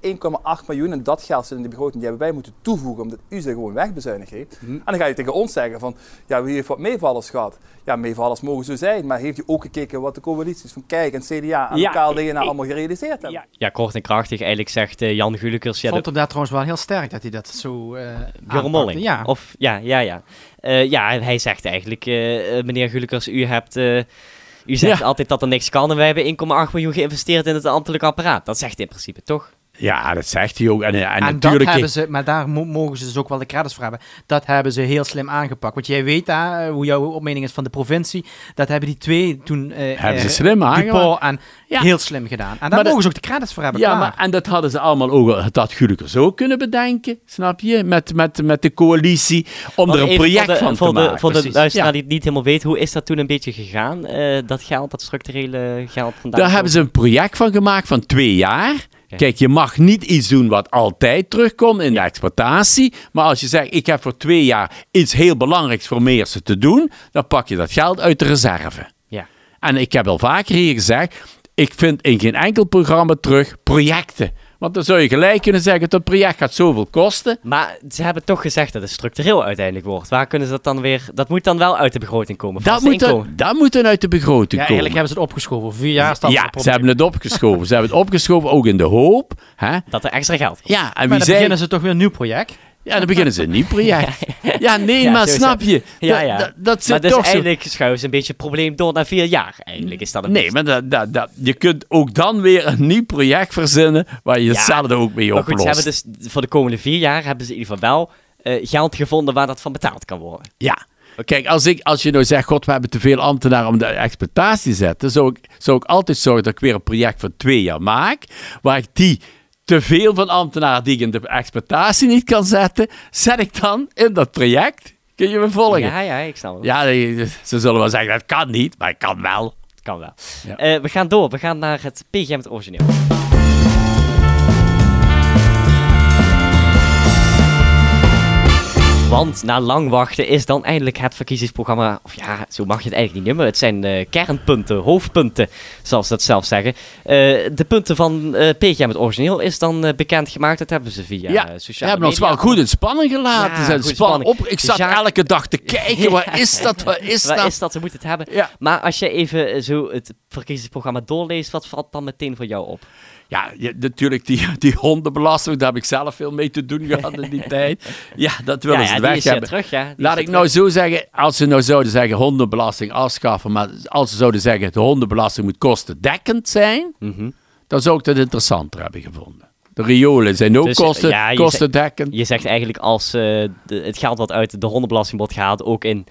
1,8 miljoen. En dat geld zit in de begroting, die hebben wij moeten toevoegen, omdat u ze gewoon wegbezuinigd heeft. Mhm. En dan ga je tegen ons zeggen van, ja, wie heeft wat meevallers gehad? Ja, meevallers mogen zo zijn, maar heeft u ook gekeken wat de coalities van Kijk en CDA en Ja, lokaal ik- DNA ik- allemaal gerealiseerd hebben? Ja, ja kort en krachtig. Eigenlijk zegt eh, Jan Gulikers... Ik Ja, vond dat- hem daar trouwens wel heel sterk dat hij dat zo eh. Molling. Ja. Of, ja, ja, ja. Eh, ja, hij zegt eigenlijk, eh, eh, meneer Gulikers, u hebt... u zegt Ja. altijd dat er niks kan en wij hebben 1,8 miljoen geïnvesteerd in het ambtelijk apparaat. Dat zegt hij in principe, toch? Ja, dat zegt hij ook. En, en, En, dat natuurlijk... hebben ze, maar daar mo- mogen ze dus ook wel de credits voor hebben. Dat hebben ze heel slim aangepakt. Want jij weet daar, hoe jouw opmening is van de provincie. Dat hebben die twee toen eh, Hebben ze eh, slim aangepakt. en Ja. heel slim gedaan. En daar Maar mogen dat- ze ook de credits voor hebben. Ja, maar, en dat hadden ze allemaal ook, dat Gulikers ook kunnen bedenken, snap je? Met, met, met de coalitie, om er een project voor de, van voor te de, maken. Voor de luisteraar Ja. die het niet helemaal weet, hoe is dat toen een beetje gegaan? eh, dat geld, dat structurele geld vandaan? Daar hebben ze een project van gemaakt van twee jaar. Ja. Kijk, je mag niet iets doen wat altijd terugkomt in de exploitatie. Maar als je zegt, ik heb voor twee jaar iets heel belangrijks voor Meersen te doen, dan pak je dat geld uit de reserve. Ja. En ik heb al vaker hier gezegd, ik vind in geen enkel programma terug projecten. Want dan zou je gelijk kunnen zeggen, dat project gaat zoveel kosten. Maar ze hebben toch gezegd dat het structureel uiteindelijk wordt. Waar kunnen ze dat dan weer... Dat moet dan wel uit de begroting komen. Dat moet, dan, dat moet dan uit de begroting ja, komen. eigenlijk hebben ze het opgeschoven. Vier jaar staat Ja, ze hebben het opgeschoven. Ze hebben het opgeschoven ook in de hoop. Hè? Dat er extra geld komt. Ja, en Maar wie dan zei... beginnen ze toch weer een nieuw project. Ja, dan beginnen ze een nieuw project. Ja, nee, Ja, maar snap je? Ja, Dat- ja. Dat, dat zit maar dus toch eigenlijk schuiven ze een beetje het probleem door naar vier jaar. Eigenlijk is dat een Nee, maar dat, dat, dat, je kunt ook dan weer een nieuw project verzinnen waar je Ja, hetzelfde ook mee Maar goed, oplost. ze hebben dus voor de komende vier jaar hebben ze in ieder geval wel eh, geld gevonden waar dat van betaald kan worden. Ja. Kijk, als, ik, als je nou zegt, god, we hebben te veel ambtenaren om de exploitatie te zetten, zou ik, zou ik altijd zorgen dat ik weer een project van twee jaar maak, waar ik die te veel van ambtenaren die ik in de exploitatie niet kan zetten, zet ik dan in dat project. Kun je me volgen? Ja, ja, ik snap het. Ja, ze zullen wel zeggen, dat kan niet, maar ik kan wel. Kan wel. Ja. Eh, we gaan door. We gaan naar het PGM het origineel. Want na lang wachten is dan eindelijk het verkiezingsprogramma, of ja, zo mag je het eigenlijk niet noemen. Het zijn eh, kernpunten, hoofdpunten, zoals ze dat zelf zeggen. Eh, de punten van eh PGM, het origineel, is dan eh, bekendgemaakt. Dat hebben ze via Ja, eh, We sociale hebben ons media. wel goed in spanning gelaten. Ja, Ze zijn spanning. op. Ik zat Jacques- elke dag te kijken. Waar is dat? Waar is Waar dat? is dat? Ze moeten het hebben. Ja. Maar als je even zo het verkiezingsprogramma doorleest, wat valt dan meteen voor jou op? Ja, je- natuurlijk, die, die hondenbelasting, daar heb ik zelf veel mee te doen gehad in die tijd. Ja, dat willen ja, ze ja, weg hebben. terug, ja. Die Laat ik nou zo zeggen, als ze nou zouden zeggen hondenbelasting afschaffen, maar als ze zouden zeggen de hondenbelasting moet kostendekkend zijn, terug. Mhm. dan zou ik dat interessanter hebben gevonden. De riolen zijn ook Dus, kosten, ja, je kostendekkend. Je zegt eigenlijk als eh, de, het geld wat uit de hondenbelasting wordt gehaald ook in,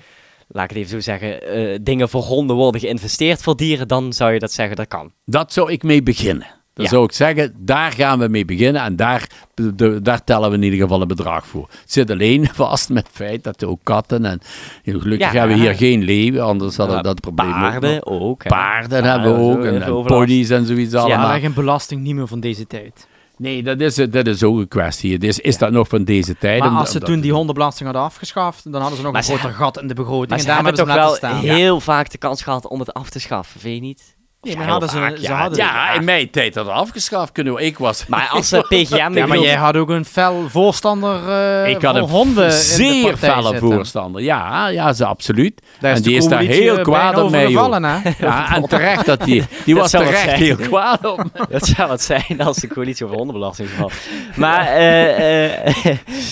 laat ik het even zo zeggen, eh, dingen voor honden worden geïnvesteerd voor dieren, dan zou je dat zeggen dat kan. Dat zou ik mee beginnen. Dan Ja. zou ik zeggen, daar gaan we mee beginnen en daar, de- daar tellen we in ieder geval een bedrag voor. Het zit alleen vast met het feit dat er ook katten en gelukkig Ja. hebben we hier geen leeuwen, anders hadden we Ja, dat probleem ook nog. Paarden ook. hè. Paarden hebben we ook en, ponies en zoiets Ja, allemaal. maar geen belasting niet meer van deze tijd. Nee, dat is, dat is ook een kwestie. Is, is dat nog van deze tijd? Maar als ze toen die hondenbelasting hadden afgeschaft, dan hadden ze nog Maar een groter gat in de begroting. Maar en ze hebben hebben toch wel staan. heel vaak de kans gehad om het af te schaffen, vind je niet? Nee, maar heel hadden ze, vaak, ze ja. hadden Ja, in mijn tijd had het afgeschaft kunnen. we- Ik was... Maar als eh, PGM... Ja, maar bedoel- jij had ook een fel voorstander eh ik had van een honden in de zeer partij felle zitten. voorstander. Ja, ja, ze absoluut. Daar en die is daar heel eh, kwaad op mij, overgevallen, hè? Ja, en terecht dat die... Die was terecht zijn. heel kwaad op me. Dat zou wat zijn als de coalitie over hondenbelasting valt. Maar, eh,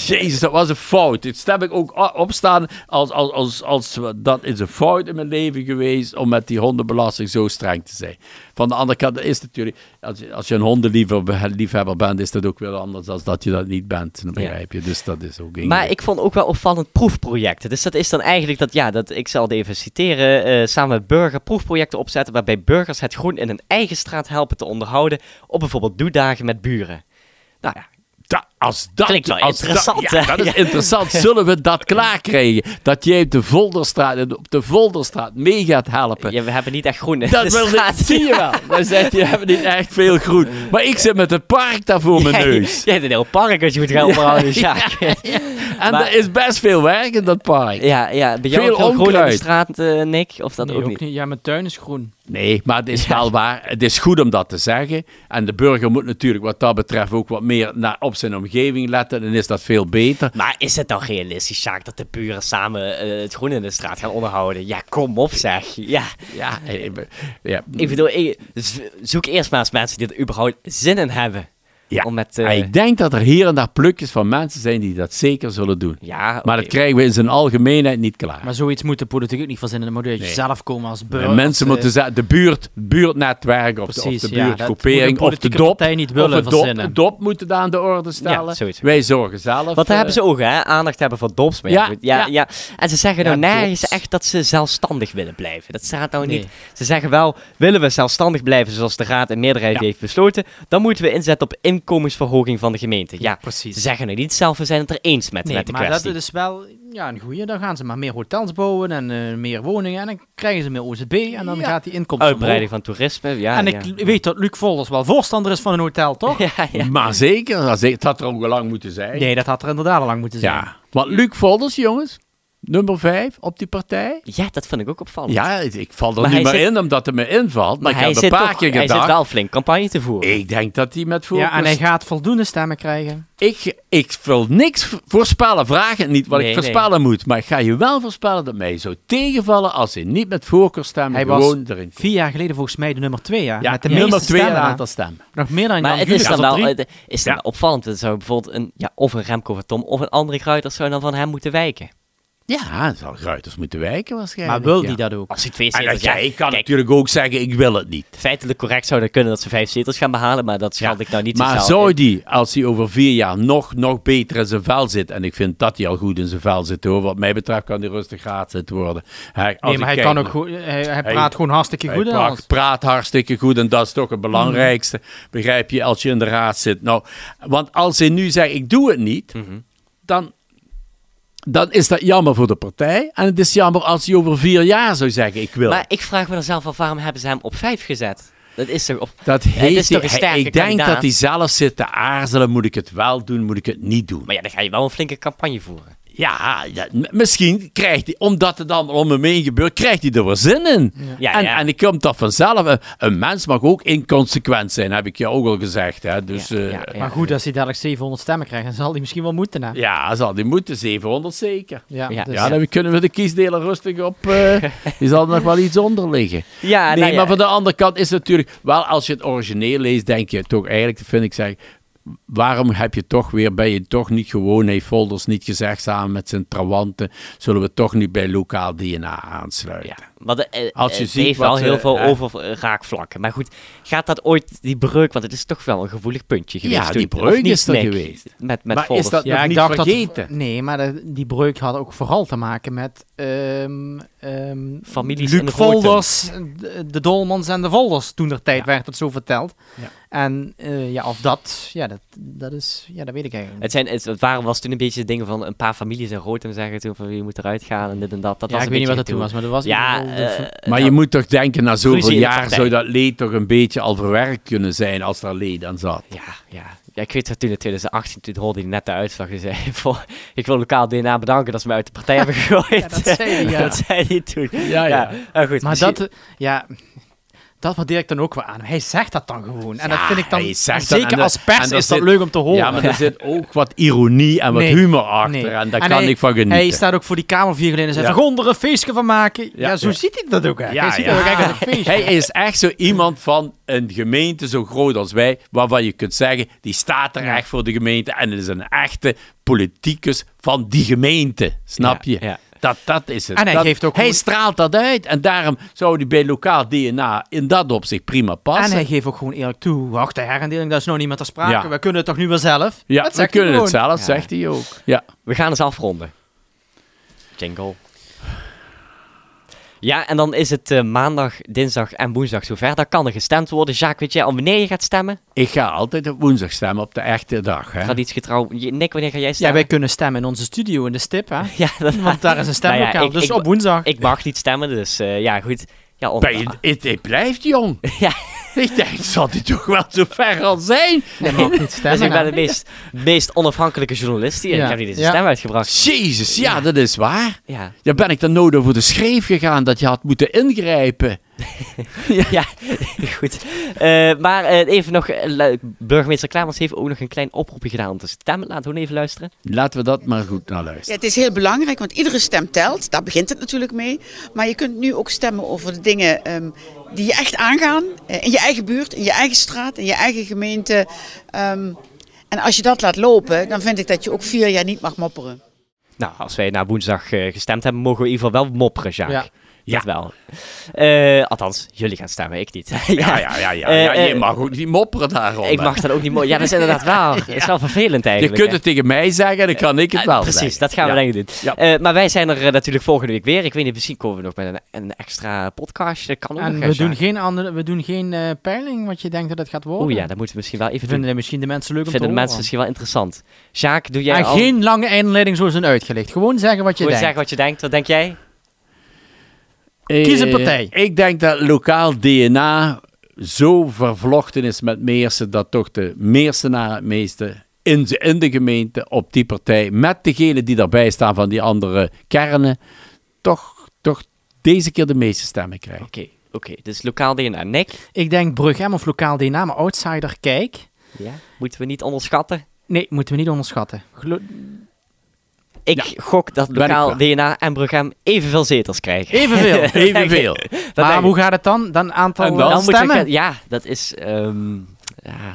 Jezus, dat was een fout. Dit heb ik ook opstaan als, als, als, als... Dat is een fout in mijn leven geweest om met die hondenbelasting zo streng te zijn. Van de andere kant is het natuurlijk... Als je, als je een hondenliefhebber bent, is dat ook weer anders dan dat je dat niet bent. Dan begrijp je. Dus dat is ook... maar ik vond ook wel opvallend proefprojecten. Dus dat is dan eigenlijk dat, ja, dat, ik zal het even citeren, eh, samen met burger proefprojecten opzetten waarbij burgers het groen in hun eigen straat helpen te onderhouden op bijvoorbeeld doedagen met buren. Nou ja, Da- als dat, Klinkt wel als interessant, Dat, ja, hè? dat is Ja. interessant. Zullen we dat klaarkrijgen? Dat jij op de Volderstraat, op de Volderstraat mee gaat helpen. ja, we hebben niet echt groen in Dat de wil zie je wel. Zegt je, we hebben niet echt veel groen. Maar ik zit met het park daar voor mijn neus. Jij hebt een heel park als je moet gaan onderhouden, Sjaak. En Maar- er is best veel werk in dat park. Ja, ja, bij jou Veel groen in de straat, eh, Nick? Of dat Nee, ook, ook niet? niet. Ja, mijn tuin is groen. Nee, maar het is wel waar. Het is goed om dat te zeggen. En de burger moet natuurlijk wat dat betreft ook wat meer naar, op zijn omgeving letten. Dan is dat veel beter. Maar is het nou realistisch, Sjaak, dat de buren samen eh, het groen in de straat gaan onderhouden? Ja, kom op zeg. Ja, Ja, eh, ja. ik bedoel, ik- zoek eerst maar eens mensen die er überhaupt zin in hebben. Ja. Om met, eh, En ik denk dat er hier en daar plukjes van mensen zijn die dat zeker zullen doen. ja, Maar dat krijgen we in zijn algemeenheid niet klaar. Maar zoiets moet de politiek ook niet verzinnen. Dan moet je Nee. zelf komen als burger. En mensen als, moeten eh, zeggen, de buurt, buurtnetwerk of, de- of de buurtgroepering of de dop. partij niet of willen dop, verzinnen. het dop moeten daar aan de orde stellen. Ja, zoiets. Wij zorgen zelf. Want daar eh, hebben ze ook, hè? Aandacht hebben voor dops. Maar ja, Ja, ja. En ze zeggen nou nergens dops. echt dat ze zelfstandig willen blijven. Dat staat nou niet. Ze zeggen wel, willen we zelfstandig blijven zoals de raad en meerderheid Ja. heeft heeft besloten, dan moeten we inzetten op inkomensverhoging van de gemeente. Ja, ze precies. zeggen nou niet zelf, we zijn het er eens met, Nee, met de maar kwestie. dat is wel ja, een goeie. Dan gaan ze maar meer hotels bouwen en eh, meer woningen. En dan krijgen ze meer OZB en dan Ja. gaat die inkomsten Uitbreiding van toerisme, ja. En ik weet dat Luc Volders wel voorstander is van een hotel, toch? ja, ja. Maar zeker, dat het had er ook al lang moeten zijn. Nee, dat had er inderdaad al lang moeten zijn. Ja. Want Luc Volders, jongens, nummer 5 op die partij. Ja, dat vind ik ook opvallend. Ja, ik- val er Maar niet meer zit- in omdat het me invalt. Maar, maar hij ik heb zit, een paar toch, keer hij zit gedacht. wel flink campagne te voeren. Ik denk dat hij met voorkeur... Ja, en hij gaat voldoende stemmen krijgen. Ik, ik wil niks voorspellen. Vraag het niet wat Nee, ik voorspellen moet. Maar ik ga je wel voorspellen dat mij zou tegenvallen als hij niet met voorkeur stemmen Hij was gewoon erin komt. Vier jaar geleden volgens mij de nummer twee, ja. Ja, Met de nummer meeste twee stemmen. hè. aantal stemmen. Nog meer dan Maar het is dan wel, het is dan Ja. opvallend. Het zou bijvoorbeeld een, ja, of een Remco van Tom of een andere Kruiders zou dan van hem moeten wijken. Ja, dan zal Ruiters moeten wijken Maar waarschijnlijk. wil ja. die dat ook? Als hij twee En zetels... dat, ja, ik kan kijk, natuurlijk ook zeggen, ik wil het niet. feitelijk correct zou dat kunnen dat ze vijf zetels gaan behalen, maar dat schat ik nou niet Maar zo zou die, als hij over vier jaar nog, nog beter in zijn vel zit, en ik vind dat hij al goed in zijn vel zit hoor, wat mij betreft kan hij rustig raad zitten worden. Hij, als Nee, maar hij kijk kan ook goed. Hij, hij praat gewoon hartstikke Hij goed. hè, praat, als- praat hartstikke goed en dat is toch het belangrijkste. Begrijp je, als je in de raad zit. Nou, want als hij nu zegt, ik doe het niet, Mhm. dan, dan is dat jammer voor de partij. En het is jammer als hij over vier jaar zou zeggen, ik wil. Maar ik vraag me dan zelf af, waarom hebben ze hem op vijf gezet? Dat is toch op... dat toch hij- ik denk dat hij zelf zit te aarzelen, moet ik het wel doen, moet ik het niet doen. Maar ja, dan ga je wel een flinke campagne voeren. Ja, ja, misschien krijgt hij, omdat het allemaal om hem heen gebeurt, krijgt hij er weer zin in. Ja, en, ja. en ik komt dat vanzelf. Een, een mens mag ook inconsequent zijn, heb ik je ook al gezegd. Hè? Dus, Ja, eh. Maar goed, als hij dadelijk 700 stemmen krijgt, dan zal hij misschien wel moeten. Hè? Ja, zal die moeten, 700 zeker. Ja, Ja. dus- Ja, dan kunnen we de kiesdeler rustig op. eh die zal er nog wel iets onder liggen. Ja, nee, nou ja. maar van de andere kant is het natuurlijk wel, als je het origineel leest, denk je toch eigenlijk, vind ik zeg, waarom heb je toch weer, ben je toch niet gewoon, heeft Volders niet gezegd samen met zijn trawanten, zullen we toch niet bij lokaal DNA aansluiten? Ja, maar de, eh, Als je het ziet heeft wat wel heel veel eh, raakvlakken. Maar goed, gaat dat ooit die breuk, want het is toch wel een gevoelig puntje geweest. Ja, die breuk niet, is er Nick? geweest. Met, met Maar Volders. is dat Ja, nog ik niet dacht vergeten? dat. Nee, maar de- die breuk had ook vooral te maken met. ehm ehm Families Luc de. Volders, de, de Dolmans en de Volders. Toen der tijd Ja. werd het zo verteld. Ja. En eh, ja, of dat. Ja, dat, dat is. Ja, dat weet ik eigenlijk Het, zijn, het, waren, was toen een beetje dingen van een paar families in Rotem zeggen toen van wie moet eruit gaan en dit en dat. dat ja, was ik een weet niet wat dat toen was, maar dat was. Ja, eh, Maar nou, je moet toch denken, na zoveel jaar zou dat leed toch een beetje al verwerkt kunnen zijn als er leed aan zat. Ja, ja. ja, ik weet dat toen in 2018, toen hoorde hij net de uitslag en zei voor, ik wil lokaal DNA bedanken dat ze me uit de partij hebben gegooid. Ja, dat zei hij, ja. dat zei hij toen. Ja, ja. maar goed. Maar misschien- dat, ja, dat waardeer ik dan ook wel aan. Hij zegt dat dan gewoon. En dat vind ik dan, zegt dat zeker als pers er is dat zit- leuk om te horen. Ja, maar er zit ook wat ironie en wat Nee, humor achter. nee. En daar En kan hij- ik van genieten. Hij staat ook voor die Kamer vier geleden en zei Ja. van, "Goh, er een feestje van maken. Ja, Ja, zo ziet hij dat ook hij ziet dat ook een feestje. Hij is echt zo iemand van een gemeente zo groot als wij, waarvan je kunt zeggen, die staat er echt voor de gemeente en het is een echte politicus van die gemeente. Snap je? ja. Dat, dat is het. En hij Dat- geeft ook hij gewoon- straalt dat uit en daarom zou hij bij lokaal DNA in dat opzicht prima passen. En hij geeft ook gewoon eerlijk toe, wacht, de herendeling, dat is nog niet met ter sprake. Ja. We kunnen het toch nu wel zelf? ja, we kunnen het zelf, Ja. zegt hij ook. Ja. We gaan eens afronden. Jingle. Ja, en dan is het eh, maandag, dinsdag en woensdag zover. Dan kan er gestemd worden. Jacques, weet jij al wanneer je gaat stemmen? Ik ga altijd op woensdag stemmen op de echte dag. Hè? Traditiegetrouw. Je- Nick, wanneer ga jij Ja, stemmen? wij kunnen stemmen in onze studio in de stip, hè? Ja, dat, Want daar is een stemlokaal, Nou ja, ik- dus ik- op woensdag. ik mag niet stemmen, dus eh, ja, goed. Ja, on- Ben je, het, het blijft jong. Ja ik denk, zal die toch wel zo ver al zijn? Nee, maar niet stemmen. Dus ik ben de meest, meest onafhankelijke journalist hier. en Ik heb niet eens stem uitgebracht. Jezus, ja, dat is waar. Ja. ja ben ik dan nodig voor de schreef gegaan dat je had moeten ingrijpen ja goed. Eh, maar eh, even nog, eh, burgemeester Klamers heeft ook nog een klein oproepje gedaan om te stemmen. Laten we gewoon even luisteren. Laten we dat maar goed naar Ja, luisteren. het is heel belangrijk, want iedere stem telt. Daar begint het natuurlijk mee. Maar je kunt nu ook stemmen over de dingen ehm, die je echt aangaan. in je eigen buurt, in je eigen straat, in je eigen gemeente. Ehm, en als je dat laat lopen, dan vind ik dat je ook vier jaar niet mag mopperen. Nou, als wij na woensdag gestemd hebben, mogen we in ieder geval wel mopperen, Jacques. Ja. Dat wel. Eh, althans, jullie gaan stemmen, ik niet. Ja, ja, ja, ja. Eh, ja je eh, mag ook niet mopperen daarom. Ik mag dat ook niet mooi. Ja, dat is inderdaad waar. Dat is wel vervelend Je eigenlijk. kunt hè. het tegen mij zeggen, dan kan ik het Eh, wel Precies, zeggen. dat gaan we Ja. denk ik doen. Ja. Eh, maar wij zijn er eh, natuurlijk volgende week weer. Ik weet niet, misschien komen we nog met een, een extra podcast. Dat kan ook En nog, we doen geen, andere, we doen geen eh, peiling wat je denkt dat het gaat worden. Oeh ja, dat moeten we misschien wel even Vinden doen. de misschien de mensen leuk om Vinden te de mensen misschien wel interessant. Jacques, doe jij en al... geen lange einleiding zoals een uitgelegd. Gewoon zeggen wat je Gewoon denkt. zeggen wat je denkt. Wat denk jij? Kies een Eh, partij. Ik denk dat lokaal DNA zo vervlochten is met Meersen dat toch de Meersenaar het meeste in de, in de gemeente op die partij, met degenen die daarbij staan van die andere kernen, toch, toch deze keer de meeste stemmen krijgen. Oké, oké. Dus lokaal DNA. Nick? Ik denk Brughem of lokaal DNA, maar outsider kijk. Ja. Moeten we niet onderschatten? Nee, moeten we niet onderschatten. Gelo- Ik gok dat lokaal. DNA en Brughem evenveel zetels krijgen. Evenveel. Evenveel. Dat maar hoe gaat het dan? Dan aantal En dan stemmen? je, ja, dat is... ehm ja,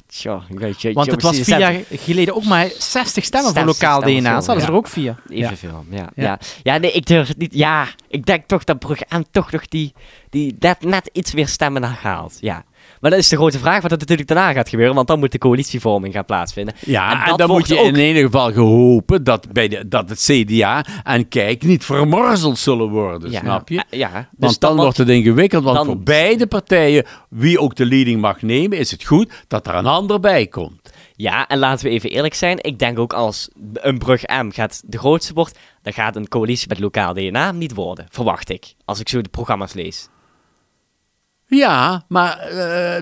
je, Want het was vier jaar geleden ook maar 60 stemmen voor 60 lokaal stemmen DNA. Ze hadden ja. er ook vier. Evenveel, ja. Ja. Ja. Ja. nee, ik durf het niet. Ja, ik denk toch dat Brugge toch nog die, die net, net iets meer stemmen naar haalt. Ja. Maar dat is de grote vraag wat er natuurlijk daarna gaat gebeuren, want dan moet de coalitievorming gaan plaatsvinden. Ja, En dan moet je ook- in ieder geval gehopen dat, bij de, dat het CDA en Kijk niet vermorzeld zullen worden, ja. snap je? Eh, Ja, dus Want dan, wordt het ingewikkeld, want dan- voor beide partijen, wie ook de leading mag nemen, is het goed dat er een ander bij komt. Ja, en laten we even eerlijk zijn. Ik denk ook als een brug M gaat de grootste wordt, dan gaat een coalitie met lokaal DNA niet worden. Verwacht ik. Als ik zo de programma's lees. Ja, maar... eh,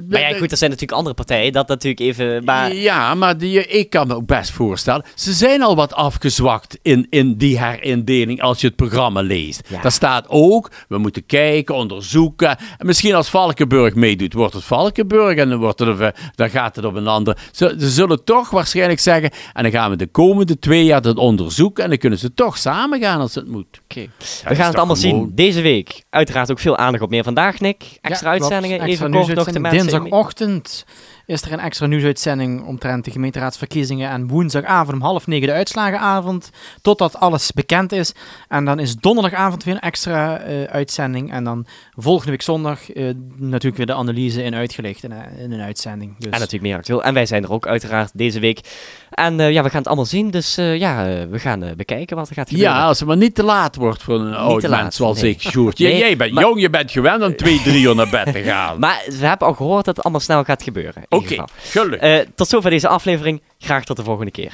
Maar ja, goed, er zijn natuurlijk andere partijen. Dat natuurlijk even... Maar, Ja, maar die, ik kan me ook best voorstellen. Ze zijn al wat afgezwakt in, in die herindeling als je het programma leest. Ja. Daar staat ook, we moeten kijken, onderzoeken. En misschien als Valkenburg meedoet, wordt het Valkenburg en dan, wordt het, eh, dan gaat het op een ander. Ze, ze zullen toch waarschijnlijk zeggen, en dan gaan we de komende twee jaar dat onderzoeken en dan kunnen ze toch samen gaan als het moet. Oké. We gaan het allemaal gewoon- zien. Deze week uiteraard ook veel aandacht op meer vandaag, Nick. Extra Ja, klopt. uitzendingen. Extra even kort nog de nieuwsuitzending. mensen. Dinsdagochtend is er een extra nieuwsuitzending omtrent de gemeenteraadsverkiezingen. En woensdagavond om half negen de uitslagenavond. Totdat alles bekend is. En dan is donderdagavond weer een extra eh, uitzending. En dan volgende week zondag eh, natuurlijk weer de analyse in uitgelicht in, eh, in een uitzending. Dus. En natuurlijk meer actueel. En wij zijn er ook uiteraard deze week. En eh, ja, we gaan het allemaal zien. Dus eh, ja, we gaan eh, bekijken wat er gaat gebeuren. Ja, als het maar niet te laat wordt voor een oud te laat, mens zoals nee. ik, Sjoerd. Jij- Nee, jij bent maar- jong, je bent gewend om twee, drie uur naar bed te gaan. Maar we hebben al gehoord dat het allemaal snel gaat gebeuren. In Oké, ieder geval. gelukkig. Eh, tot zover deze aflevering. Graag tot de volgende keer.